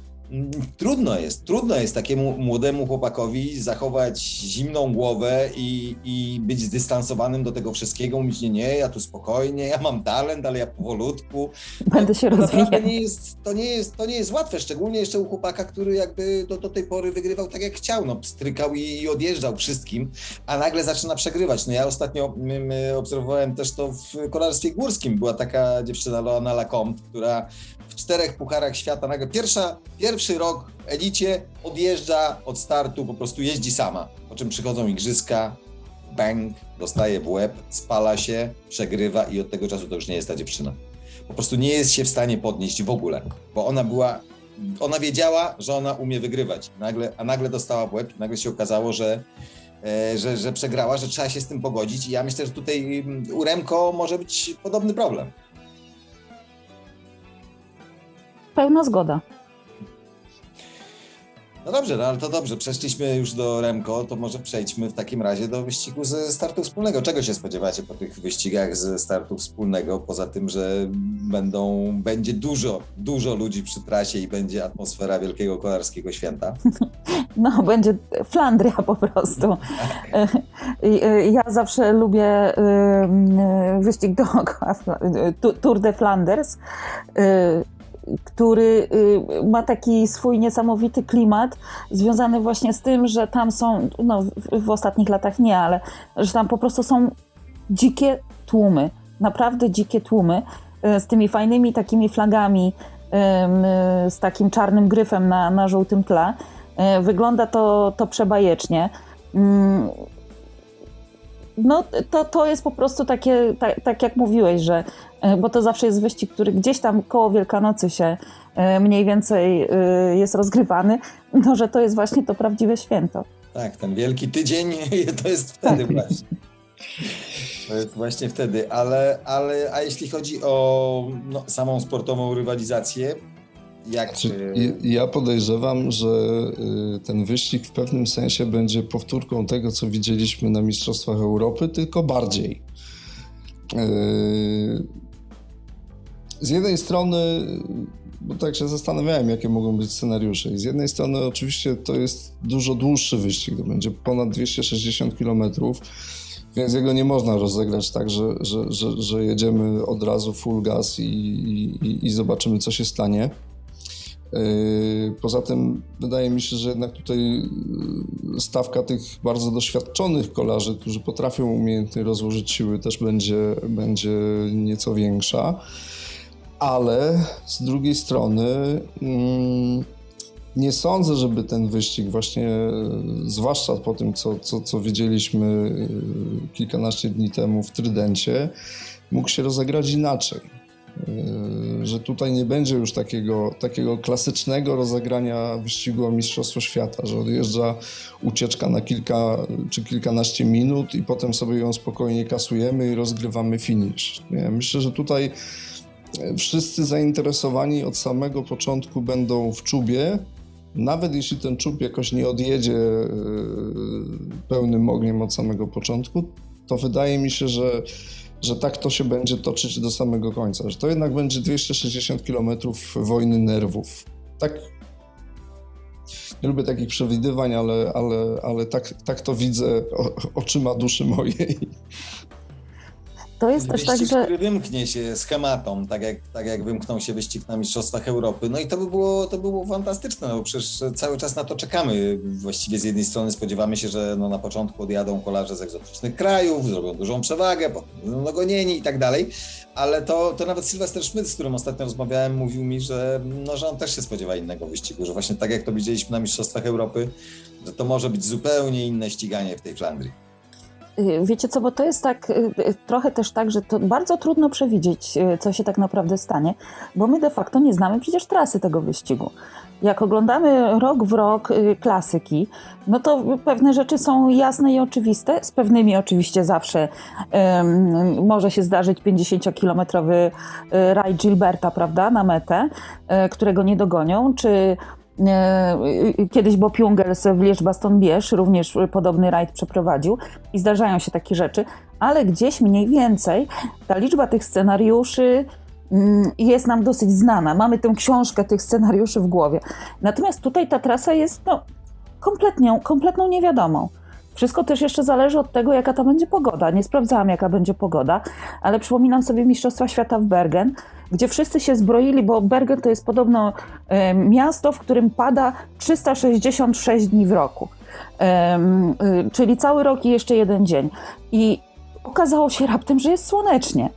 Trudno jest, trudno jest takiemu młodemu chłopakowi zachować zimną głowę i, i być zdystansowanym do tego wszystkiego, mówić nie, nie, ja tu spokojnie, ja mam talent, ale ja powolutku. Będę się rozwijać. Nie jest, to, nie jest, to nie jest łatwe, szczególnie jeszcze u chłopaka, który jakby do, do tej pory wygrywał tak jak chciał, no strykał i, i odjeżdżał wszystkim, a nagle zaczyna przegrywać. No ja ostatnio my, my obserwowałem też to w kolarstwie górskim, była taka dziewczyna Loana Lacombe, która w czterech pucharach świata nagle pierwsza, pierwszy rok w elicie odjeżdża od startu, po prostu jeździ sama, po czym przychodzą igrzyska, bang, dostaje w łeb, spala się, przegrywa i od tego czasu to już nie jest ta dziewczyna. Po prostu nie jest się w stanie podnieść w ogóle, bo ona była, ona wiedziała, że ona umie wygrywać, nagle, a nagle dostała w łeb, nagle się okazało, że e, że, że przegrała, że trzeba się z tym pogodzić i ja myślę, że tutaj mm, u Remko może być podobny problem. Pełna zgoda. No dobrze, no ale to dobrze, przeszliśmy już do Remko, to może przejdźmy w takim razie do wyścigu ze startu wspólnego. Czego się spodziewacie po tych wyścigach ze startu wspólnego, poza tym, że będą, będzie dużo, dużo ludzi przy trasie i będzie atmosfera wielkiego kolarskiego święta? No, będzie Flandria po prostu. Tak. Ja zawsze lubię wyścig dookoła, Tour de Flanders który y, ma taki swój niesamowity klimat, związany właśnie z tym, że tam są, no w ostatnich latach nie, ale że tam po prostu są dzikie tłumy, naprawdę dzikie tłumy, y, z tymi fajnymi takimi flagami, y, z takim czarnym gryfem na, na żółtym tle. Wygląda to, to przebajecznie. No, to, to jest po prostu takie, tak, tak jak mówiłeś, że E, bo to zawsze jest wyścig, który gdzieś tam koło Wielkanocy się e, mniej więcej e, jest rozgrywany, no że to jest właśnie to prawdziwe święto. Tak, ten wielki tydzień to jest wtedy tak. właśnie. To jest właśnie wtedy, ale, ale a jeśli chodzi o no, samą sportową rywalizację, jak... Znaczy, ja podejrzewam, że ten wyścig w pewnym sensie będzie powtórką tego, co widzieliśmy na Mistrzostwach Europy, tylko bardziej z jednej strony bo tak się zastanawiałem, jakie mogą być scenariusze. I z jednej strony oczywiście to jest dużo dłuższy wyścig, to będzie ponad 260 kilometrów, więc jego nie można rozegrać tak, że, że, że, że jedziemy od razu full gas i, i, i zobaczymy, co się stanie. Yy, poza tym wydaje mi się, że jednak tutaj yy, stawka tych bardzo doświadczonych kolarzy, którzy potrafią umiejętnie rozłożyć siły, też będzie, będzie nieco większa. Ale z drugiej strony mm, nie sądzę, żeby ten wyścig, właśnie yy, zwłaszcza po tym, co, co, co widzieliśmy kilkanaście dni temu w Trydencie, mógł się rozegrać inaczej. Yy, że tutaj nie będzie już takiego, takiego klasycznego rozegrania wyścigu o Mistrzostwo Świata, że odjeżdża ucieczka na kilka czy kilkanaście minut i potem sobie ją spokojnie kasujemy i rozgrywamy finish. Nie? Myślę, że tutaj wszyscy zainteresowani od samego początku będą w czubie, nawet jeśli ten czub jakoś nie odjedzie yy, pełnym ogniem od samego początku, to wydaje mi się, że że tak to się będzie toczyć do samego końca, że to jednak będzie 260 km wojny nerwów. Tak. Nie lubię takich przewidywań, ale, ale, ale tak, tak to widzę oczyma duszy mojej. To jest wyścig, też tak, że... który wymknie się schematom, tak jak, tak jak wymknął się wyścig na Mistrzostwach Europy. No i to by było, to by było fantastyczne, no bo przecież cały czas na to czekamy. Właściwie z jednej strony spodziewamy się, że no na początku odjadą kolarze z egzotycznych krajów, zrobią dużą przewagę, potem będą dogonieni i tak dalej, ale to, to nawet Sylwester Schmidt, z którym ostatnio rozmawiałem, mówił mi, że, no, że on też się spodziewa innego wyścigu, że właśnie tak jak to widzieliśmy na Mistrzostwach Europy, że to może być zupełnie inne ściganie w tej Flandrii. Y, wiecie co, bo to jest tak, y, y, trochę też tak, że to bardzo trudno przewidzieć, co się tak naprawdę stanie, bo my de facto nie znamy przecież trasy tego wyścigu. Jak oglądamy rok w rok klasyki, no to pewne rzeczy są jasne i oczywiste. Z pewnymi oczywiście zawsze um, może się zdarzyć 50-kilometrowy raj Gilberta, prawda, na metę, którego nie dogonią, czy E, kiedyś Bob Jungels w Liège-Baston-Bierz również podobny rajd przeprowadził i zdarzają się takie rzeczy, ale gdzieś mniej więcej ta liczba tych scenariuszy mm, jest nam dosyć znana. Mamy tę książkę tych scenariuszy w głowie. Natomiast tutaj ta trasa jest no, kompletnie, kompletną niewiadomą. Wszystko też jeszcze zależy od tego, jaka to będzie pogoda. Nie sprawdzałam, jaka będzie pogoda, ale przypominam sobie Mistrzostwa Świata w Bergen, gdzie wszyscy się zbroili, bo Bergen to jest podobno miasto, w którym pada 366 dni w roku. E, czyli cały rok i jeszcze jeden dzień. I okazało się raptem, że jest słonecznie.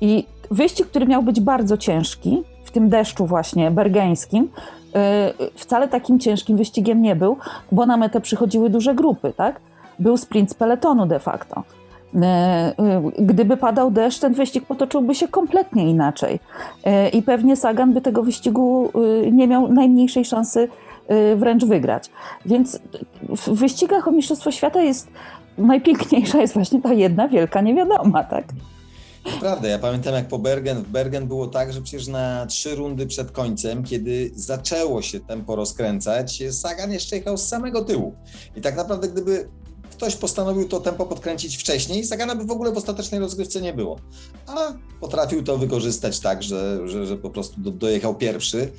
I wyścig, który miał być bardzo ciężki, w tym deszczu właśnie bergeńskim, e, wcale takim ciężkim wyścigiem nie był, bo na metę przychodziły duże grupy, tak? Był sprint z peletonu de facto. E, e, gdyby padał deszcz, ten wyścig potoczyłby się kompletnie inaczej. E, I pewnie Sagan by tego wyścigu nie miał najmniejszej szansy wręcz wygrać. Więc w wyścigach o Mistrzostwo Świata jest najpiękniejsza jest właśnie ta jedna wielka niewiadoma, tak? Prawda, ja pamiętam jak po Bergen, w Bergen było tak, że przecież na trzy rundy przed końcem, kiedy zaczęło się tempo rozkręcać, Sagan jeszcze jechał z samego tyłu. I tak naprawdę gdyby ktoś postanowił to tempo podkręcić wcześniej, Sagana by w ogóle w ostatecznej rozgrywce nie było. A potrafił to wykorzystać tak, że, że, że po prostu do, dojechał pierwszy.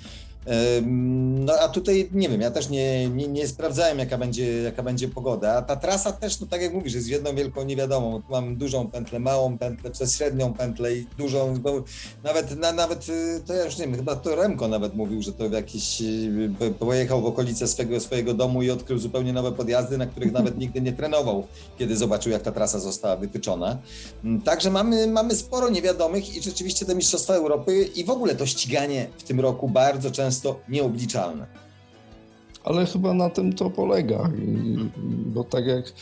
No a tutaj nie wiem, ja też nie, nie, nie, sprawdzałem, jaka będzie, jaka będzie pogoda. A ta trasa też, no tak jak mówisz, jest jedną wielką niewiadomą. Tu mam dużą pętlę, małą pętlę, przez średnią pętlę i dużą, nawet, na, nawet y, to ja już nie wiem, chyba to Remko nawet mówił, że to w jakiś, y, pojechał w okolice swojego, swojego domu i odkrył zupełnie nowe podjazdy, na których nawet nigdy nie trenował, kiedy zobaczył, jak ta trasa została wytyczona. Mm, także mamy, mamy sporo niewiadomych i rzeczywiście te Mistrzostwa Europy i w ogóle to ściganie w tym roku bardzo często często nieobliczalne. Ale chyba na tym to polega, bo tak jak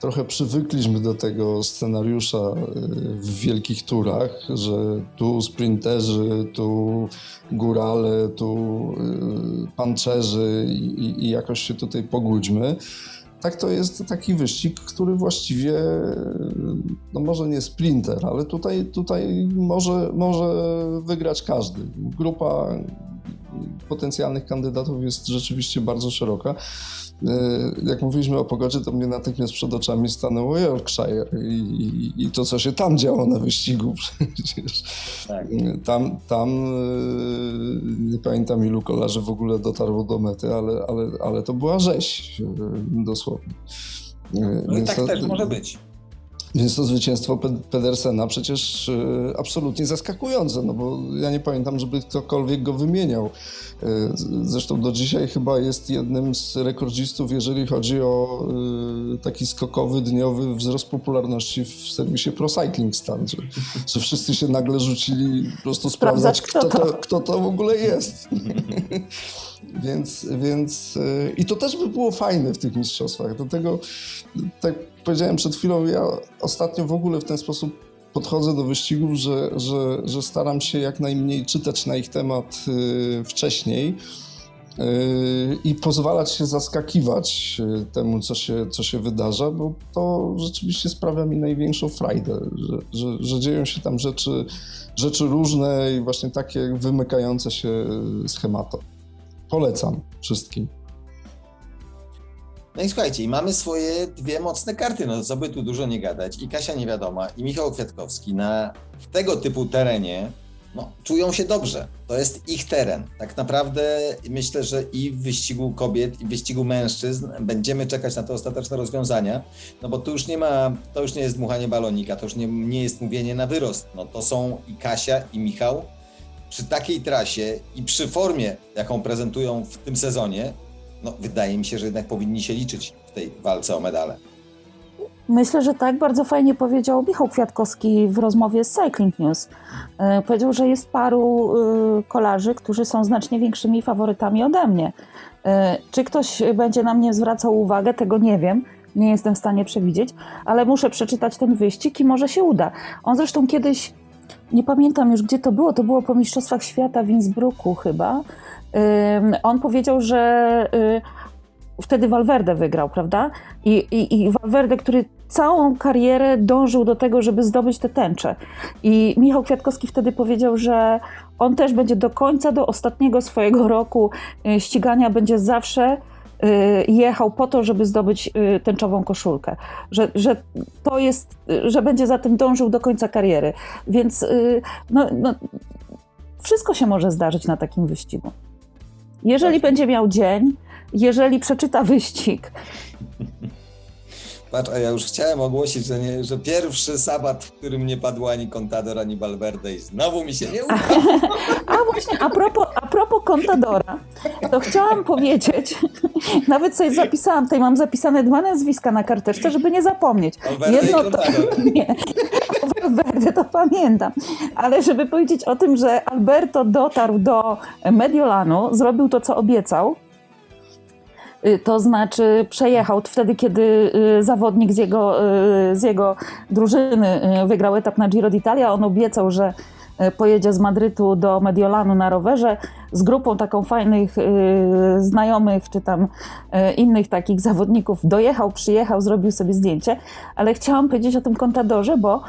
trochę przywykliśmy do tego scenariusza y, w wielkich turach, że tu sprinterzy, tu górale, tu y, pancerzy i, i jakoś się tutaj pogódźmy tak to jest taki wyścig, który właściwie, no może nie sprinter, ale tutaj, tutaj może, może wygrać każdy. Grupa potencjalnych kandydatów jest rzeczywiście bardzo szeroka. Jak mówiliśmy o pogodzie, to mnie natychmiast przed oczami stanęło Yorkshire i, i, i to, co się tam działo na wyścigu przecież. Tak. Tam, tam nie pamiętam ilu kolarzy w ogóle dotarło do mety, ale, ale, ale to była rzeź dosłownie. No i tak to, też może być. Więc to zwycięstwo Pedersena przecież e, absolutnie zaskakujące, no bo ja nie pamiętam, żeby ktokolwiek go wymieniał. E, zresztą do dzisiaj chyba jest jednym z rekordzistów, jeżeli chodzi o e, taki skokowy, dniowy wzrost popularności w serwisie Pro Cycling Stan, że, że wszyscy się nagle rzucili po prostu sprawdzać, kto to, kto to w ogóle jest. Więc, więc i to też by było fajne w tych mistrzostwach. Dlatego, tak powiedziałem przed chwilą, ja ostatnio w ogóle w ten sposób podchodzę do wyścigów, że, że, że staram się jak najmniej czytać na ich temat y, wcześniej y, i pozwalać się zaskakiwać y, temu, co się, co się wydarza, bo to rzeczywiście sprawia mi największą frajdę, że, że, że dzieją się tam rzeczy, rzeczy różne i właśnie takie wymykające się schematom. Polecam wszystkim. No i słuchajcie, mamy swoje dwie mocne karty, no co by tu dużo nie gadać. I Kasia Niewiadoma, i Michał Kwiatkowski na w tego typu terenie no, czują się dobrze. To jest ich teren. Tak naprawdę myślę, że i w wyścigu kobiet, i w wyścigu mężczyzn będziemy czekać na te ostateczne rozwiązania, no bo tu już nie ma, to już nie jest dmuchanie balonika, to już nie, nie jest mówienie na wyrost. No to są i Kasia, i Michał przy takiej trasie i przy formie, jaką prezentują w tym sezonie, no, wydaje mi się, że jednak powinni się liczyć w tej walce o medale. Myślę, że tak bardzo fajnie powiedział Michał Kwiatkowski w rozmowie z Cycling News. E, powiedział, że jest paru e, kolarzy, którzy są znacznie większymi faworytami ode mnie. E, czy ktoś będzie na mnie zwracał uwagę, tego nie wiem. Nie jestem w stanie przewidzieć, ale muszę przeczytać ten wyścig i może się uda. On zresztą kiedyś, nie pamiętam już gdzie to było, to było po Mistrzostwach Świata w Innsbrucku chyba on powiedział, że y, wtedy Valverde wygrał, prawda? I, i, I Valverde, który całą karierę dążył do tego, żeby zdobyć te tęcze. I Michał Kwiatkowski wtedy powiedział, że on też będzie do końca, do ostatniego swojego roku y, ścigania, będzie zawsze y, jechał po to, żeby zdobyć tęczową koszulkę. Że, że to jest, że będzie za tym dążył do końca kariery. Więc no, no, wszystko się może zdarzyć na takim wyścigu. Jeżeli będzie miał dzień, jeżeli przeczyta wyścig. Patrz, a ja już chciałem ogłosić, że, nie, że pierwszy sabat, w którym nie padło ani Contador, ani Valverde i znowu mi się nie uda. A, a właśnie, a propos, a propos Contadora, to chciałam powiedzieć, nawet sobie zapisałam, tutaj mam zapisane dwa nazwiska na karteczce, żeby nie zapomnieć. Valverde Jedno to, nie, Valverde to pamiętam, ale żeby powiedzieć o tym, że Alberto dotarł do Mediolanu, zrobił to, co obiecał, to znaczy przejechał wtedy, kiedy y, zawodnik z jego, y, z jego drużyny wygrał etap na Giro d'Italia. On obiecał, że pojedzie z Madrytu do Mediolanu na rowerze z grupą taką fajnych znajomych, czy tam innych takich zawodników. Dojechał, przyjechał, zrobił sobie zdjęcie, ale chciałam powiedzieć o tym kontadorze, bo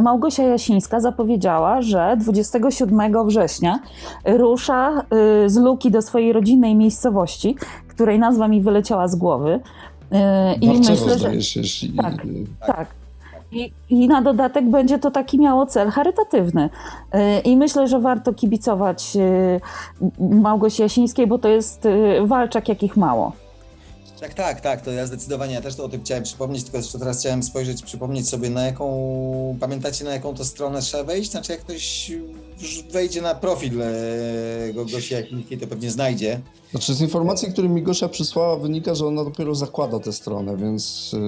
Małgosia Jasińska zapowiedziała, że 27 września rusza z Luki do swojej rodzinnej miejscowości, której nazwa mi wyleciała z głowy. E, I myślę, że. Jeśli... tak, tak. I, I, na dodatek będzie to taki miało cel charytatywny. E, I myślę, że warto kibicować e, Małgosi Jasińskiej, bo to jest walczak jakich mało. Tak, tak, tak, to ja zdecydowanie, ja też to o tym chciałem przypomnieć, tylko jeszcze teraz chciałem spojrzeć, przypomnieć sobie na jaką, pamiętacie na jaką to stronę trzeba wejść? Znaczy jak ktoś wejdzie na profil e, Gosi Jakińskiej, to pewnie znajdzie. Znaczy z informacji, które mi Gosia przysłała wynika, że ona dopiero zakłada tę stronę, więc yy,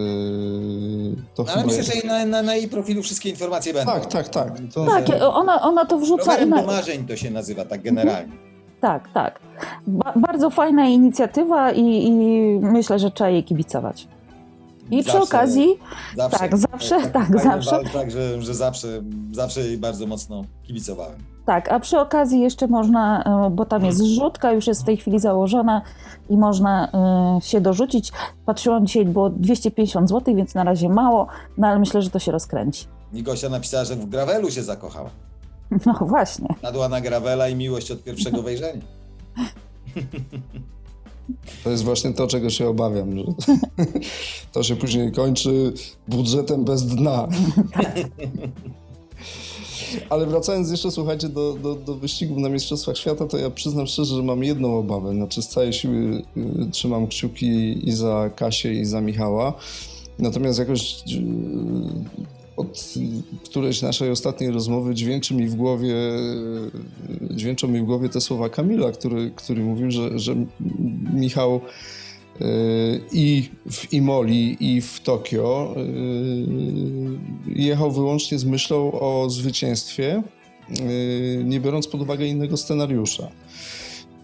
to no, Ale myślę, jest... że na, na, na, jej profilu wszystkie informacje będą. Tak, tak, tak. To, tak, że... ona, ona to wrzuca... Rowerem na... do marzeń to się nazywa tak generalnie. Tak, tak. Ba bardzo fajna inicjatywa i, i, myślę, że trzeba jej kibicować. I zawsze, przy okazji, zawsze, tak, zawsze, tak, tak zawsze. Tak, że, że zawsze, zawsze jej bardzo mocno kibicowałem. Tak, a przy okazji jeszcze można, e, bo tam jest zrzutka, już jest w tej chwili założona i można y, się dorzucić. Patrzyłam dzisiaj, było 250 zł, więc na razie mało, no ale myślę, że to się rozkręci. Nigosia napisała, że w gravelu się zakochała. No właśnie. Nadła na gravela i miłość od pierwszego wejrzenia. To jest właśnie to, czego się obawiam, że to się później kończy budżetem bez dna. Ale wracając jeszcze, słuchajcie, do, do, do wyścigów na Mistrzostwach Świata, to ja przyznam szczerze, że mam jedną obawę. Znaczy z całej siły y, trzymam kciuki i za Kasię, i za Michała. Natomiast jakoś y, od którejś naszej ostatniej rozmowy dźwięczy mi w głowie, dźwięczą mi w głowie te słowa Kamila, który, który mówił, że, że Michał y, i w Imoli, i w Tokio y, jechał wyłącznie z myślą o zwycięstwie, y, nie biorąc pod uwagę innego scenariusza.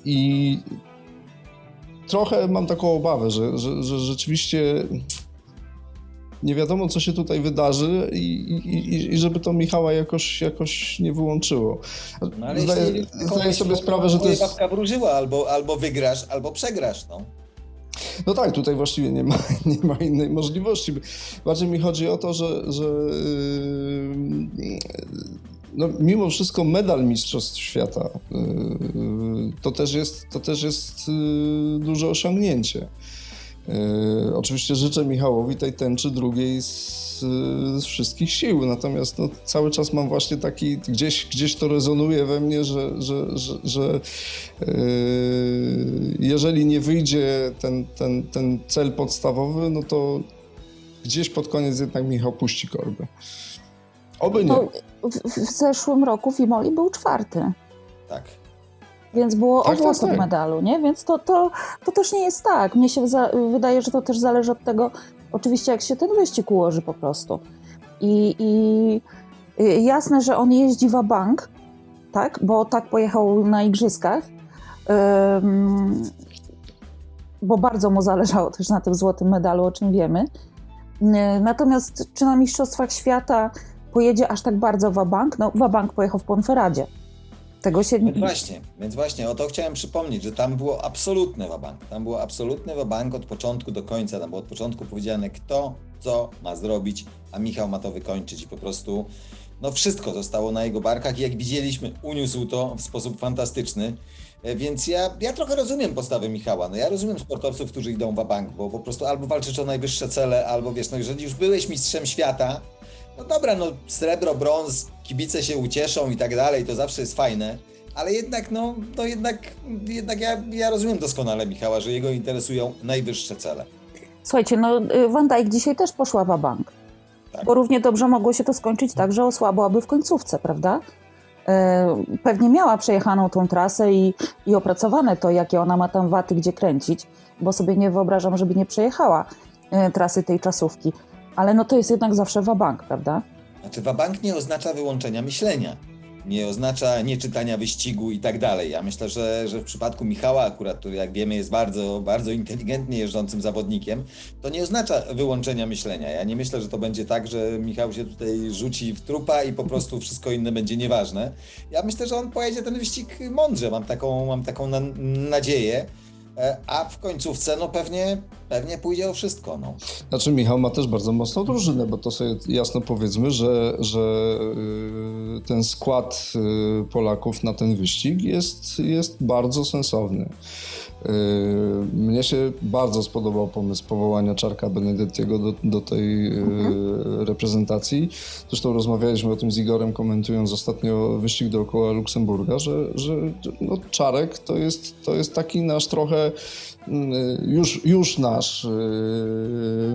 I trochę mam taką obawę, że, że, że rzeczywiście nie wiadomo, co się tutaj wydarzy i, i, i żeby to Michała jakoś, jakoś nie wyłączyło. No, ale zdaję, zdaję sobie sprawę, że to jest... Babka wróżyła, albo, albo wygrasz, albo przegrasz, no. No tak, tutaj właściwie nie ma, nie ma innej możliwości. Bardziej mi chodzi o to, że, że yy, no, mimo wszystko medal Mistrzostw Świata yy, to też jest, to też jest yy, duże osiągnięcie. E, oczywiście życzę Michałowi tej tęczy drugiej z, z wszystkich sił, natomiast no, cały czas mam właśnie taki, gdzieś, gdzieś to rezonuje we mnie, że, że, że, że yy, jeżeli nie wyjdzie ten, ten, ten cel podstawowy, no to gdzieś pod koniec jednak Michał puści korbę. Oby nie. No, w, w zeszłym roku Fimoli był czwarty. Tak. Więc było tak, o tak, tak. medalu, nie? Więc to, to, to też nie jest tak. Mnie się wydaje, że to też zależy od tego, oczywiście jak się ten wyścig ułoży po prostu. I, i jasne, że on jeździ w bank, tak? Bo tak pojechał na igrzyskach. Um, bo bardzo mu zależało też na tym złotym medalu, o czym wiemy. Natomiast czy na Mistrzostwach Świata pojedzie aż tak bardzo Wabank? No, Wabank pojechał w Ponferadzie. Tego się... Więc właśnie, więc właśnie o to chciałem przypomnieć, że tam było absolutne wabank. Tam było absolutny wabank od początku do końca. Tam było od początku powiedziane, kto co ma zrobić, a Michał ma to wykończyć i po prostu no wszystko zostało na jego barkach i jak widzieliśmy, uniósł to w sposób fantastyczny. E, więc ja, ja trochę rozumiem postawę Michała. No ja rozumiem sportowców, którzy idą w bank, bo po prostu albo walczysz o najwyższe cele, albo wiesz, no jeżeli już byłeś mistrzem świata, no dobra, no srebro, brąz, kibice się ucieszą i tak dalej, to zawsze jest fajne, ale jednak, no, no jednak, jednak ja, ja rozumiem doskonale Michała, że jego interesują najwyższe cele. Słuchajcie, no Van Dijk dzisiaj też poszła w bank. Tak. Bo równie dobrze mogło się to skończyć tak, że osłabłaby w końcówce, prawda? E, pewnie miała przejechaną tą trasę i, i opracowane to, jakie ona ma tam waty, gdzie kręcić, bo sobie nie wyobrażam, żeby nie przejechała e, trasy tej czasówki. Ale no to jest jednak zawsze wabank, prawda? Znaczy wabank nie oznacza wyłączenia myślenia, nie oznacza nieczytania wyścigu i tak dalej. Ja myślę, że, że w przypadku Michała akurat, który jak wiemy jest bardzo, bardzo inteligentnie jeżdżącym zawodnikiem, to nie oznacza wyłączenia myślenia. Ja nie myślę, że to będzie tak, że Michał się tutaj rzuci w trupa i po prostu wszystko inne będzie nieważne. Ja myślę, że on pojedzie ten wyścig mądrze, mam taką, mam taką na, nadzieję. E, a w końcówce no pewnie, pewnie pójdzie o wszystko. No. Znaczy Michał ma też bardzo mocną drużynę, bo to sobie jasno powiedzmy, że, że y, ten skład y, Polaków na ten wyścig jest, jest bardzo sensowny. Y, mnie się bardzo spodobał pomysł powołania Czarka Benedettiego do, do tej mhm. reprezentacji. Zresztą rozmawialiśmy o tym z Igorem, komentując ostatnio wyścig dookoła Luksemburga, że, że no, Czarek to jest, to jest taki nasz trochę już, już nasz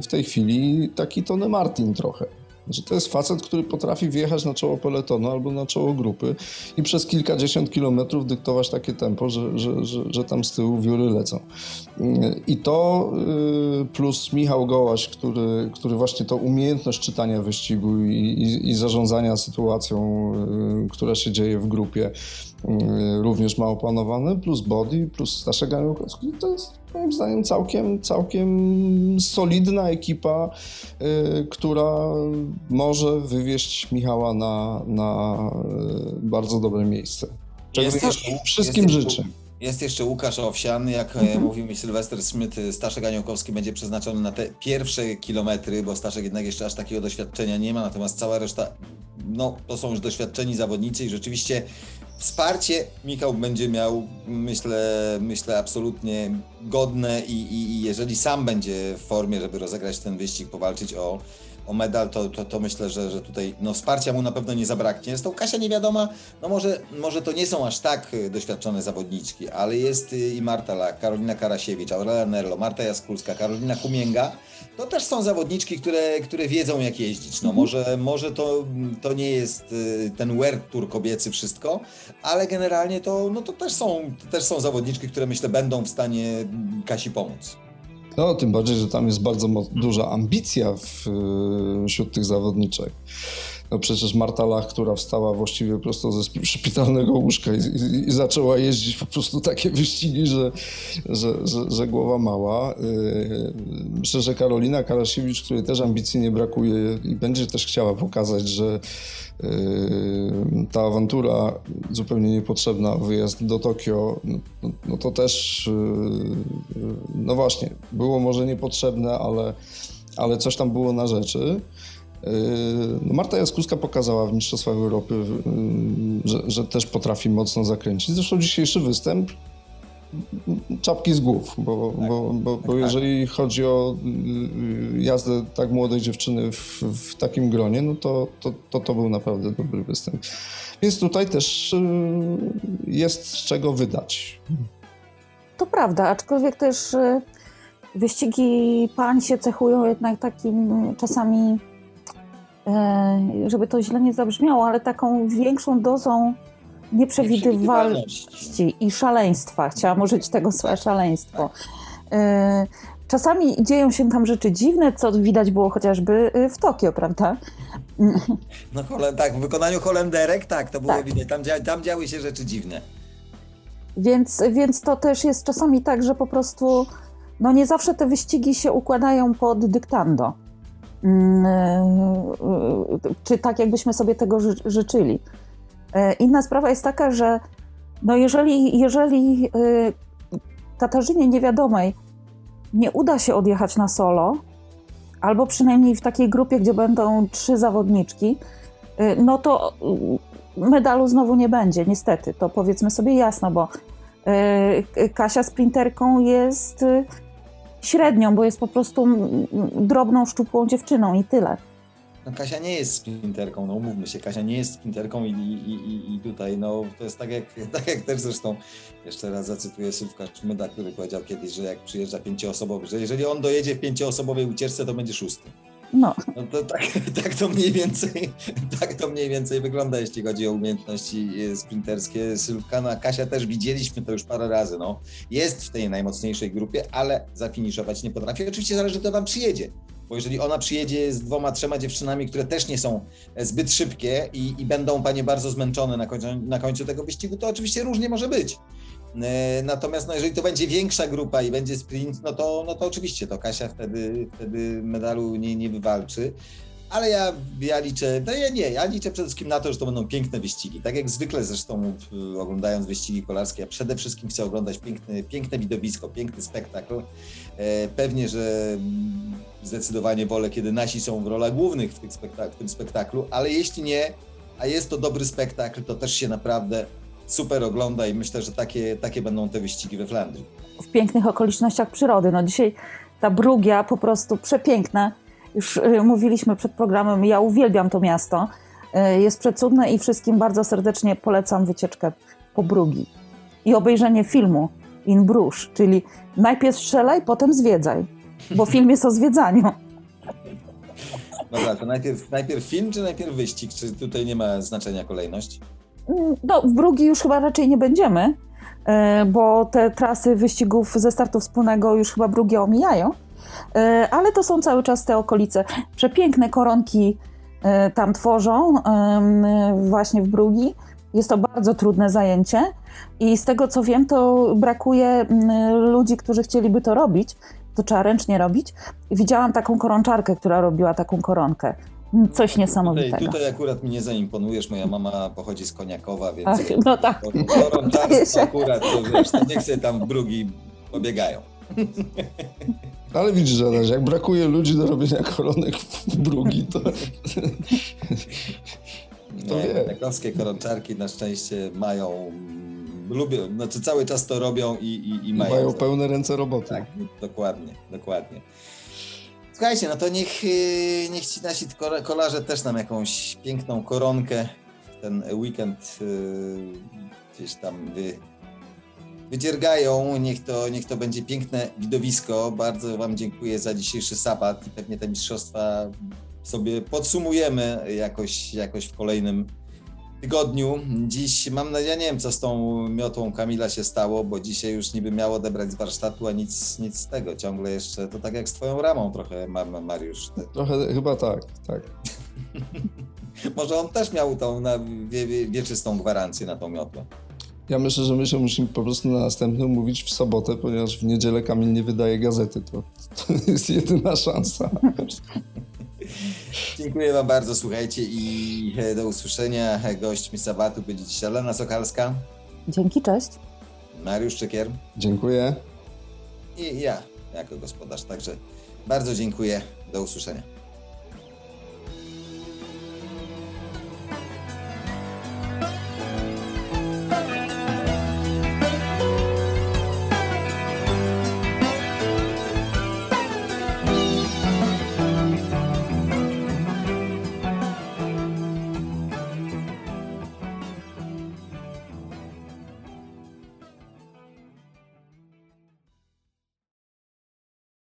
w tej chwili taki Tony Martin trochę. Znaczy, to jest facet, który potrafi wjechać na czoło peletonu albo na czoło grupy i przez kilkadziesiąt kilometrów dyktować takie tempo, że, że, że, że tam z tyłu wióry lecą. I to y, plus Michał Gołaś, który, który właśnie to umiejętność czytania wyścigu i, i, i zarządzania sytuacją, y, która się dzieje w grupie, y, również ma opanowane, plus Body, plus Staszek Aniołkowski, to jest moim zdaniem całkiem, całkiem solidna ekipa, która może wywieźć Michała na, na bardzo dobre miejsce. Czego jest wszystkim jest życzę. Jest jeszcze Łukasz Owsian, jak e, mhm. mówił mi Sylwester Smith, Staszek Aniołkowski będzie przeznaczony na te pierwsze kilometry, bo Staszek jednak jeszcze aż takiego doświadczenia nie ma, natomiast cała reszta no, to są już doświadczeni zawodnicy i rzeczywiście wsparcie Michał będzie miał, myślę, myślę absolutnie godne i, i, i jeżeli sam będzie w formie, żeby rozegrać ten wyścig, powalczyć o, o medal, to, to, to myślę, że, że tutaj no, wsparcia mu na pewno nie zabraknie. Z tą Kasia nie wiadoma, no może, może to nie są aż tak y, doświadczone zawodniczki, ale jest y, i Marta Lak, Karolina Karasiewicz, Aurelia Nerlo, Marta Jaskulska, Karolina Kumięga. To też są zawodniczki, które, które wiedzą jak jeździć. No może, może to, to nie jest y, ten World Tour kobiecy wszystko, ale generalnie to, no to też, są, to też są zawodniczki, które myślę będą w stanie Kasi pomóc. No, tym bardziej, że tam jest bardzo duża ambicja w, y, wśród tych zawodniczek. No przecież Marta Lach, która wstała właściwie prosto ze szpitalnego łóżka i, i, i, zaczęła jeździć po prostu takie wyścigi, że, że, że, że głowa mała. Y, myślę, że Karolina Karasiewicz, której też ambicji nie brakuje i będzie też chciała pokazać, że Yy, ta awantura zupełnie niepotrzebna, wyjazd do Tokio, no, no, to też, yy, no właśnie, było może niepotrzebne, ale, ale coś tam było na rzeczy. No Marta Jaskuska pokazała w Mistrzostwach Europy, że, że też potrafi mocno zakręcić. Zresztą dzisiejszy występ czapki z głów, bo, tak. bo, bo, bo tak. jeżeli chodzi o y, jazdę tak młodej dziewczyny w, w takim gronie, no to to, to to był naprawdę dobry występ. Więc tutaj też y, jest z czego wydać. To prawda, aczkolwiek też y, wyścigi pań się cechują jednak takim czasami, żeby to źle nie zabrzmiało, ale taką większą dozą nieprzewidywalności i szaleństwa. Chciałam użyć tego słowa szaleństwo. E, czasami dzieją się tam rzeczy dziwne, co widać było chociażby e, w Tokio, prawda? No tak, w wykonaniu Holenderek tak, to było tak. widać. Tam, tam działy się rzeczy dziwne. Więc, więc to też jest czasami tak, że po prostu no nie zawsze te wyścigi się układają pod dyktando. Mm, czy tak, jakbyśmy sobie tego życzyli. E, inna sprawa jest taka, że no jeżeli, jeżeli e, Katarzynie Niewiadomej nie uda się odjechać na solo, albo przynajmniej w takiej grupie, gdzie będą trzy zawodniczki, e, no to medalu znowu nie będzie, niestety. To powiedzmy sobie jasno, bo Kasia sprinterką jest średnią, bo jest po prostu drobną, szczupłą dziewczyną i tyle. No Kasia nie jest sprinterką, no umówmy się, Kasia nie jest sprinterką i, i, i, i tutaj no to jest tak jak, tak jak też zresztą, jeszcze raz zacytuję Sylwka Szmyda, który powiedział kiedyś, że jak przyjeżdża pięcioosobowy, że jeżeli on dojedzie w pięcioosobowej ucieczce, to będzie szósty. No. no to tak, tak to mniej więcej tak to mniej więcej wygląda, jeśli chodzi o umiejętności e, sprinterskie Sylwka. No, Kasia też widzieliśmy to już parę razy. No. Jest w tej najmocniejszej grupie, ale zafiniszować nie potrafi. Oczywiście zależy, kto tam przyjedzie. Bo jeżeli ona przyjedzie z dwoma, trzema dziewczynami, które też nie są e, zbyt szybkie i, i będą panie bardzo zmęczone na końcu, na końcu tego wyścigu, to oczywiście różnie może być. E, natomiast no, jeżeli to będzie większa grupa i będzie sprint, no to, no to oczywiście to Kasia wtedy, wtedy medalu nie, nie wywalczy. Ale ja, ja liczę, no ja nie, ja liczę przede wszystkim na to, że to będą piękne wyścigi. Tak jak zwykle zresztą oglądając wyścigi kolarskie, ja przede wszystkim chcę oglądać piękne widowisko, piękny spektakl. E, pewnie, że zdecydowanie wolę, kiedy nasi są w rolach głównych w, spektak w tym spektaklu, ale jeśli nie, a jest to dobry spektakl, to też się naprawdę super ogląda i myślę, że takie, takie będą te wyścigi we Flandrii. W pięknych okolicznościach przyrody. No dzisiaj ta Brugia po prostu przepiękna. Już y, mówiliśmy przed programem, ja uwielbiam to miasto. Y, jest przecudne i wszystkim bardzo serdecznie polecam wycieczkę po Brugi. I obejrzenie filmu In Bruges, czyli najpierw strzelaj, potem zwiedzaj bo film jest o zwiedzaniu. Dobra, to najpierw, najpierw film, czy najpierw wyścig? Czy tutaj nie ma znaczenia kolejność? No, w Brugi już chyba raczej nie będziemy, e, bo te trasy wyścigów ze startu wspólnego już chyba Brugie omijają, e, ale to są cały czas te okolice. Przepiękne koronki e, tam tworzą, właśnie w Brugi. Jest to bardzo trudne zajęcie i z tego co wiem, to brakuje ludzi, którzy chcieliby to robić, to trzeba ręcznie robić. Widziałam taką koronczarkę, która robiła taką koronkę. Coś niesamowitego. Tutaj, tutaj akurat mi nie zaimponujesz, moja mama pochodzi z Koniakowa, więc Ach, no tak. koronczarstwo akurat, to wiesz, to niech sobie tam brugi pobiegają. Ale widzisz, że jak brakuje ludzi do robienia koronek w brugi, to... Kto wie? Krakowskie koronczarki na szczęście mają, mm, lubią, znaczy cały czas to robią i, i, i mają. Mają pełne ręce roboty. Tak, dokładnie, dokładnie. Słuchajcie, no to niech, yy, niech ci nasi kolarze też nam jakąś piękną koronkę ten weekend yy, gdzieś tam wy, wydziergają. Niech to, niech to będzie piękne widowisko. Bardzo Wam dziękuję za dzisiejszy sabat i pewnie te mistrzostwa sobie podsumujemy jakoś, jakoś w kolejnym tygodniu. Dziś mam nadzieję, ja nie wiem co z tą miotłą Kamila się stało, bo dzisiaj już niby miało odebrać z warsztatu, a nic, nic z tego. Ciągle jeszcze, to tak jak z twoją ramą trochę, Ma- Ma- Mariusz. Trochę chyba tak, tak. Może on też miał tą na wie, wie, wieczystą gwarancję na tą miotłę. Ja myślę, że my się musimy po prostu na następnym mówić w sobotę, ponieważ w niedzielę Kamil nie wydaje gazety. To, to jest jedyna szansa. Dziękuję Wam bardzo, słuchajcie i e, do usłyszenia. Gośćmi sabatu będzie dzisiaj Lena Sokalska, Dzięki, cześć. Mariusz Czekier Dziękuję. i ja jako gospodarz. Także bardzo dziękuję. Do usłyszenia.